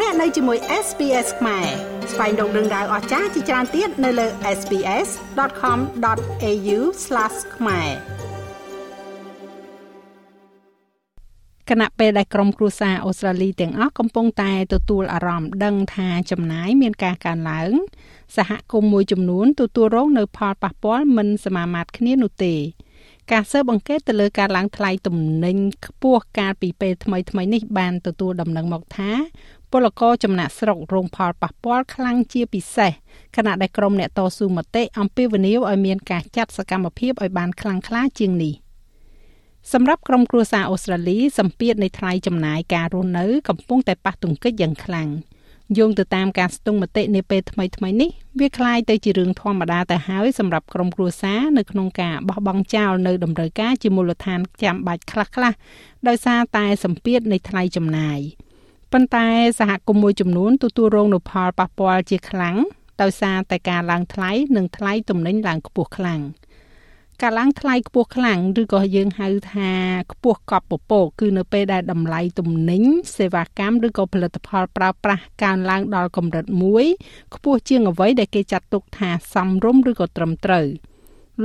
លោកអ្នកនៅជាមួយ SPS ខ្មែរស្វែងរកដឹងដៅអស្ចារ្យជាច្រើនទៀតនៅលើ SPS.com.au/ ខ្មែរគណៈពេលដែលក្រុមគ្រួសារអូស្ត្រាលីទាំងអស់កំពុងតែទទួលអារម្មណ៍ដឹងថាចំណាយមានការកើនឡើងសហគមន៍មួយចំនួនទទួលរងនៅផលប៉ះពាល់មិនសមាមាត្រគ្នានោះទេ ការស៊ើបអង្កេតទៅលើការឡើងថ្លៃទំនិញខ្ពស់កាលពីពេលថ្មីថ្មីនេះបានទទួលដំណឹងមកថាពលករចំណាក់ស្រុករងផលប៉ះពាល់ខ្លាំងជាពិសេសខណៈដែលក្រុមអ្នកតស៊ូមតិអំពាវនាវឲ្យមានការចាត់សកម្មភាពឲ្យបានខ្លាំងក្លាជាងនេះសម្រាប់ក្រុមគ្រួសារអូស្ត្រាលីសម្ពាធនៃថ្លៃចំណាយការរស់នៅកំពុងតែប៉ះទង្គិចយ៉ាងខ្លាំង។ យោងទៅតាមការស្ទង់មតិនាពេលថ្មីថ្មីនេះវាคล้ายទៅជារឿងធម្មតាទៅហើយសម្រាប់ក្រុមគ្រួសារនៅក្នុងការបោះបង់ចោលនៅតម្រូវការជាមូលដ្ឋានចាំបាច់ខ្លះៗដោយសារតែសម្ពាធនៃថ្លៃចំណាយប៉ុន្តែសហគមន៍មួយចំនួនទទួលរងនូវផលប៉ះពាល់ជាខ្លាំងដោយសារតែការឡើងថ្លៃនិងថ្លៃទំនិញឡើងខ្ពស់ខ្លាំង។ ការឡើងថ្លៃខ្ពស់ខ្លាំងឬក៏យើងហៅថាខ្ពស់កប់ពពកគឺនៅពេលដែលតម្លៃទំនិញសេវាកម្មឬក៏ផលិតផលប្រើប្រាស់កើនឡើងដល់កម្រិតមួយខ្ពស់ជាងអ្វីដែលគេចាត់ទុកថាសមរម្យឬក៏ត្រឹមត្រូវ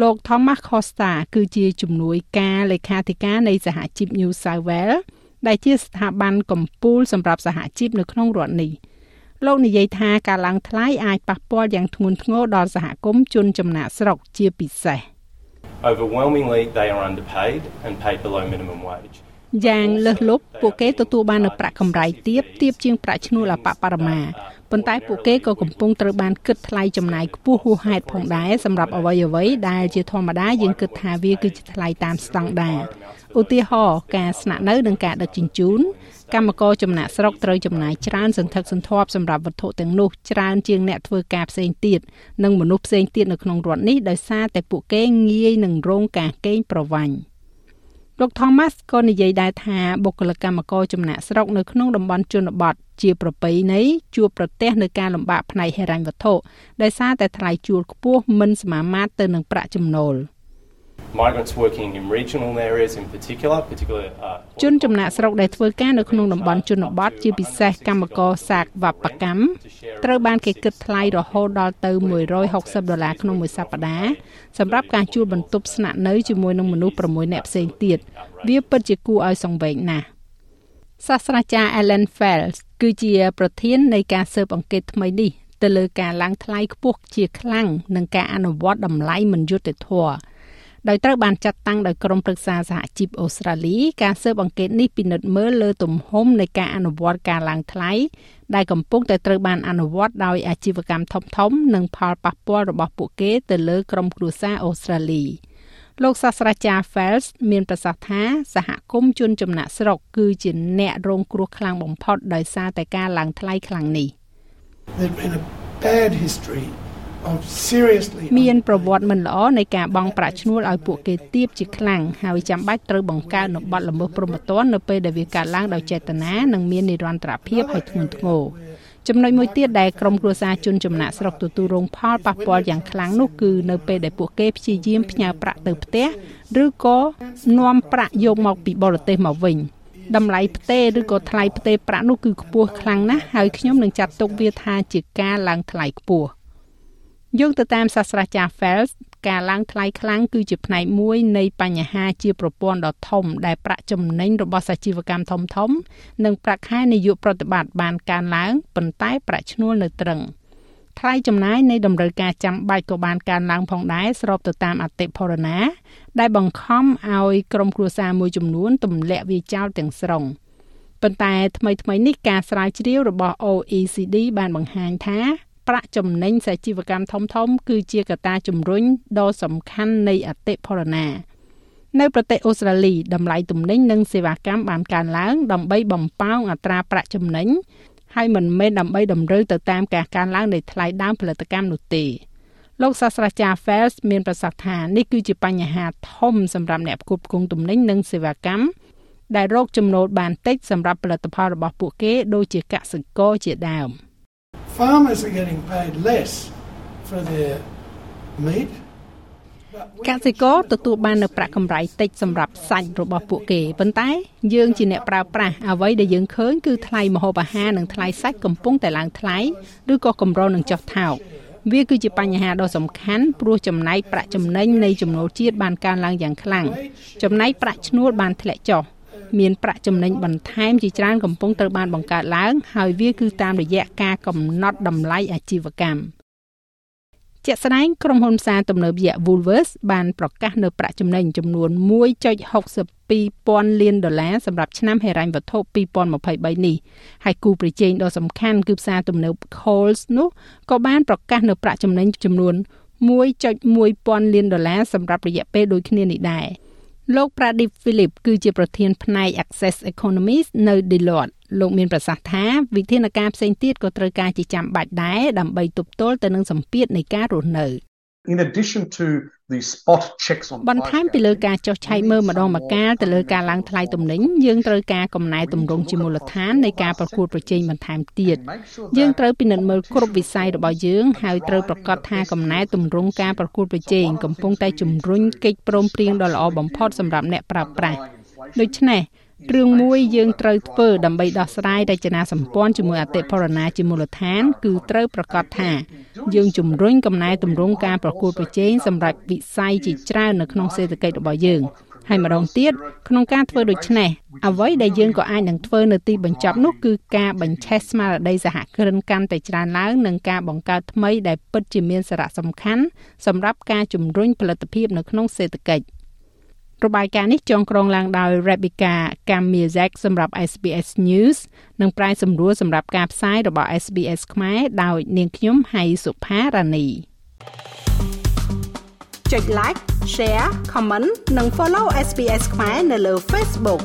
លោក Thomas Costa គឺជាជំនួយការលេខាធិការនៃសហជីព New South Wales ដែលជាស្ថាប័នកម្ពុជាសម្រាប់សហជីពនៅក្នុងរដ្ឋនេះលោកនិយាយថាការឡើងថ្លៃអាចប៉ះពាល់យ៉ាងធ្ងន់ធ្ងរដល់សហគមន៍ជនចំណាក់ស្រុកជាពិសេស។ Overwhelmingly, they are underpaid and paid below minimum wage. យ៉ាងលើសលប់ពួកគេទទួលបាននូវប្រាក់កម្រៃទាបទាបជាងប្រាក់ឈ្នួលអបបរមាប៉ុន្តែពួកគេក៏កំពុងត្រូវបានគិតថ្លៃចំណាយខ្ពស់ហួសហេតុផងដែរសម្រាប់អ្វីអ្វីដែលជាធម្មតាយើងគិតថាវាគឺជាថ្លៃតាមស្តង់ដារឧទាហរណ៍ការស្នាក់នៅនិងការដឹកជញ្ជូនកម្មករចំណាក់ស្រុកត្រូវចំណាយច្រើនសន្ធឹកសន្ធាប់សម្រាប់វត្ថុទាំងនោះច្រើនជាងអ្នកធ្វើការផ្សេងទៀតនិងមនុស្សផ្សេងទៀតនៅក្នុងរដ្ឋនេះដោយសារតែពួកគេងាយនឹងរងការកេងប្រវ័ញ្ច លោក Thomas ក៏និយាយដែរថាបុគ្គលិកកម្មករចំណាក់ស្រុកនៅក្នុងតំបន់ជនបទជាប្រពៃណីជួបប្រទះនឹងការលំបាកផ្នែកហិរញ្ញវត្ថុដោយសារតែថ្លៃជួលខ្ពស់មិនសមាមាត្រទៅនឹងប្រាក់ចំណូល។ migrants working in regional areas in particular particularly ជនចំណាក់ស្រុកដែលធ្វើការនៅក្នុងតំបន់ជនបទជាពិសេសកម្មករសាកវប្បកម្មត្រូវបានគេគិតថ្លៃរហូតដល់ទៅ160ដុល្លារក្នុងមួយសប្តាហ៍សម្រាប់ការជួលបន្ទប់ស្នាក់នៅជាមួយនឹងមនុស្ស6នាក់ផ្សេងទៀតវាពិតជាគួរឲ្យសង្វេគណាស់សាស្ត្រាចារ្យ Ellen Fells គឺជាប្រធាននៃការស៊ើបអង្កេតថ្មីនេះទៅលើការឡើងថ្លៃខ្ពស់ជាខ្លាំងនិងការអនុវត្តតម្លៃមិនយុត្តិធម៌ ដោយត្រូវបានចាត់តាំងដោយក្រុមប្រឹក្សាសហជីពអូស្ត្រាលីការស៊ើបអង្កេតនេះពិនិត្យមើលលើទំហំនៃការអនុវត្តការឡើងថ្លៃដែលកំពុងតែត្រូវបានអនុវត្តដោយអាជីវកម្មធំៗនិងផលប៉ះពាល់របស់ពួកគេទៅលើក្រុមគ្រួសារអូស្ត្រាលីលោកសាស្ត្រាចារ្យ Fels មានប្រសាសន៍ថាសហគមន៍ជនចំណាក់ស្រុកគឺជាអ្នករងគ្រោះខ្លាំងបំផុតដោយសារតែការឡើងថ្លៃខ្លាំងនេះ There's been a bad history មានប្រវត្តិមិនល្អនៃការបង់ប្រាក់ឈ្នួលឲ្យពួកគេទាបជាខ្លាំងហើយចាំបាច់ត្រូវបង្កើននូវបទល្មើសព្រហ្មទណ្ឌនៅពេលដែលវាកើតឡើងដោយចេតនានិងមាននិរន្តរភាពហើយធ្ងន់ធ្ងរចំណុចមួយទៀតដែលក្រុមគ្រួសារជនចំណាក់ស្រុកទទួលរងផលប៉ះពាល់យ៉ាងខ្លាំងនោះគឺនៅពេលដែលពួកគេព្យាយាមផ្ញើប្រាក់ទៅផ្ទះឬក៏នាំប្រាក់យកមកពីបរទេសមកវិញតម្លៃផ្ទេឬក៏ថ្លៃផ្ទេប្រាក់នោះគឺខ្ពស់ខ្លាំងណាស់ហើយខ្ញុំនឹងចាត់ទុកវាថាជាការឡើងថ្លៃខ្ពស់ យោងទៅតាមសាស្ត្រាចារ្យ Fels ការឡើងថ្លៃខ្លាំងគឺជាផ្នែកមួយនៃបញ្ហាជាប្រព័ន្ធដ៏ធំដែលប្រាក់ចំណេញរបស់សាជីវកម្មធំធំ និងប្រាក់ខែនាយកប្រតិបត្តិបានកើនឡើងប៉ុន្តែប្រាក់ឈ្នួលនៅត្រឹងថ្លៃចំណាយនៃតម្រូវការចាំបាច់ក៏បានកើនឡើងផងដែរស្របទៅតាមអតិផរណា ដែលបង្ខំឲ្យក្រុមគ្រួសារមួយចំនួនទម្លាក់វាចោលទាំងស្រុងប៉ុន្តែថ្មីថ្មីនេះការស្រាវជ្រាវរបស់ OECD បានបង្ហាញថា ប្រាក់ចំណេញសាជីវកម្មធំធំគឺជាកត្តាជំរុញដ៏សំខាន់នៃអតិផរណានៅប្រទេសអូស្ត្រាលីតម្លៃទំនិញនិងសេវាកម្មបានកើនឡើងដើម្បីបំផោងអត្រាប្រាក់ចំណេញហើយមិនមែនដើម្បីតម្រូវទៅតាមការកើនឡើងនៃថ្លៃដើមផលិតកម្មនោះទេលោកសាស្ត្រាចារ្យ Fels មានប្រសាសន៍ថានេះគឺជាបញ្ហាធំសម្រាប់អ្នកផ្គត់ផ្គង់ទំនិញនិងសេវាកម្មដែលរកចំណូលបានតិចសម្រាប់ផលិតផលរបស់ពួកគេដូចជាកសិករជាដើម។ farmers are getting paid less for their meat កសិករទទួលបាននូវប្រាក់កម្រៃតិចសម្រាប់សាច់របស់ពួកគេប៉ុន្តែយើងជាអ្នកប្រើប្រាស់អ្វីដែលយើងឃើញគឺថ្លៃម្ហូបអាហារនិងថ្លៃសាច់កំពុងតែឡើងថ្លៃឬក៏កម្រនឹងចុះថោកវាគឺជាបញ្ហាដ៏សំខាន់ព្រោះចំណែកប្រាក់ចំណេញនៃចំណូលជាតិបានកើនឡើងយ៉ាងខ្លាំងចំណែកប្រាក់ឈ្នួលបានធ្លាក់ចុះ មានប្រាក់ចំណេញបន្ថែមជាច្រើនកំពុងត្រូវបានបង្កើតឡើង ហើយវាគឺតាមរយៈការកំណត់តម្លៃអាជីវកម្មជាក់ស្ដែងក្រុមហ៊ុនផ្សារទំនើបយៈ Woolworths បានប្រកាសនៅប្រាក់ចំណេញចំនួន1.62ពាន់លានដុល្លារសម្រាប់ឆ្នាំហិរញ្ញវត្ថុ2023នេះហើយគូប្រជែងដ៏សំខាន់គឺផ្សារទំនើប Coles នោះក៏បានប្រកាសនៅប្រាក់ចំណេញចំនួន1.1ពាន់លានដុល្លារសម្រាប់រយៈពេលដូចគ្នានេះដែរ។ លោក Pradip Philip គឺជាប្រធានផ្នែក Access Economies នៅ Deloitte លោកមានប្រសាសន៍ថាវិធានការផ្សេងទៀតក៏ត្រូវការជាចាំបាច់ដែរដើម្បីទប់ទល់ទៅនឹងសម្ពាធនៃការរស់នៅ In addition to the spot checks on បន្ថែមពីលើការចុះឆែកមើលម្ដងម្កាលទៅលើការឡើងថ្លៃទំនិញយើងត្រូវការកំណែទម្រង់ជាមូលដ្ឋាននៃការប្រកួតប្រជែងបន្ថែមទៀតយើងត្រូវពិនិត្យមើលគ្រប់វិស័យរបស់យើងហើយត្រូវប្រកាសថាកំណែទម្រង់ការប្រកួតប្រជែងកំពុងតែជំរុញកិច្ចព្រមព្រៀងដ៏ល្អបំផុតសម្រាប់អ្នកប្រើប្រាស់ដូច្នេះ រឿងមួយយើងត្រូវធ្វើដើម្បីដោះស្រាយរចនាសម្ព័ន្ធជាមួយអតិផរណាជាមូលដ្ឋាន គឺត្រូវប្រកាសថាយើងជំរុញកំណែទម្រង់ការប្រកួតប្រជែងសម្រាប់វិស័យជាច្រើននៅក្នុងសេដ្ឋកិច្ចរបស់យើងហើយម្ដងទៀតក្នុងការធ្វើដូច្នេះអ្វីដែលយើងក៏អាចនឹងធ្វើនៅទីបញ្ចប់នោះគឺការបញ្ឆេះស្មារតីសហគ្រិនកាន់តែច្រើនឡើងនិងការបង្កើតថ្មីដែលពិតជាមានសារៈសំខាន់សម្រាប់ការជំរុញផលិតភាពនៅក្នុងសេដ្ឋកិច្ច។ របាយការណ៍នេះចងក្រងឡើងដោយ Rebecca Kamiezek សម្រាប់ SBS News និងប្រាយសម្រួលសម្រាប់ការផ្សាយរបស់ SBS ខ្មែរដោយនាងខ្ញុំហៃសុផារ៉ានីចុច like share comment និង follow SBS ខ្មែរនៅលើ Facebook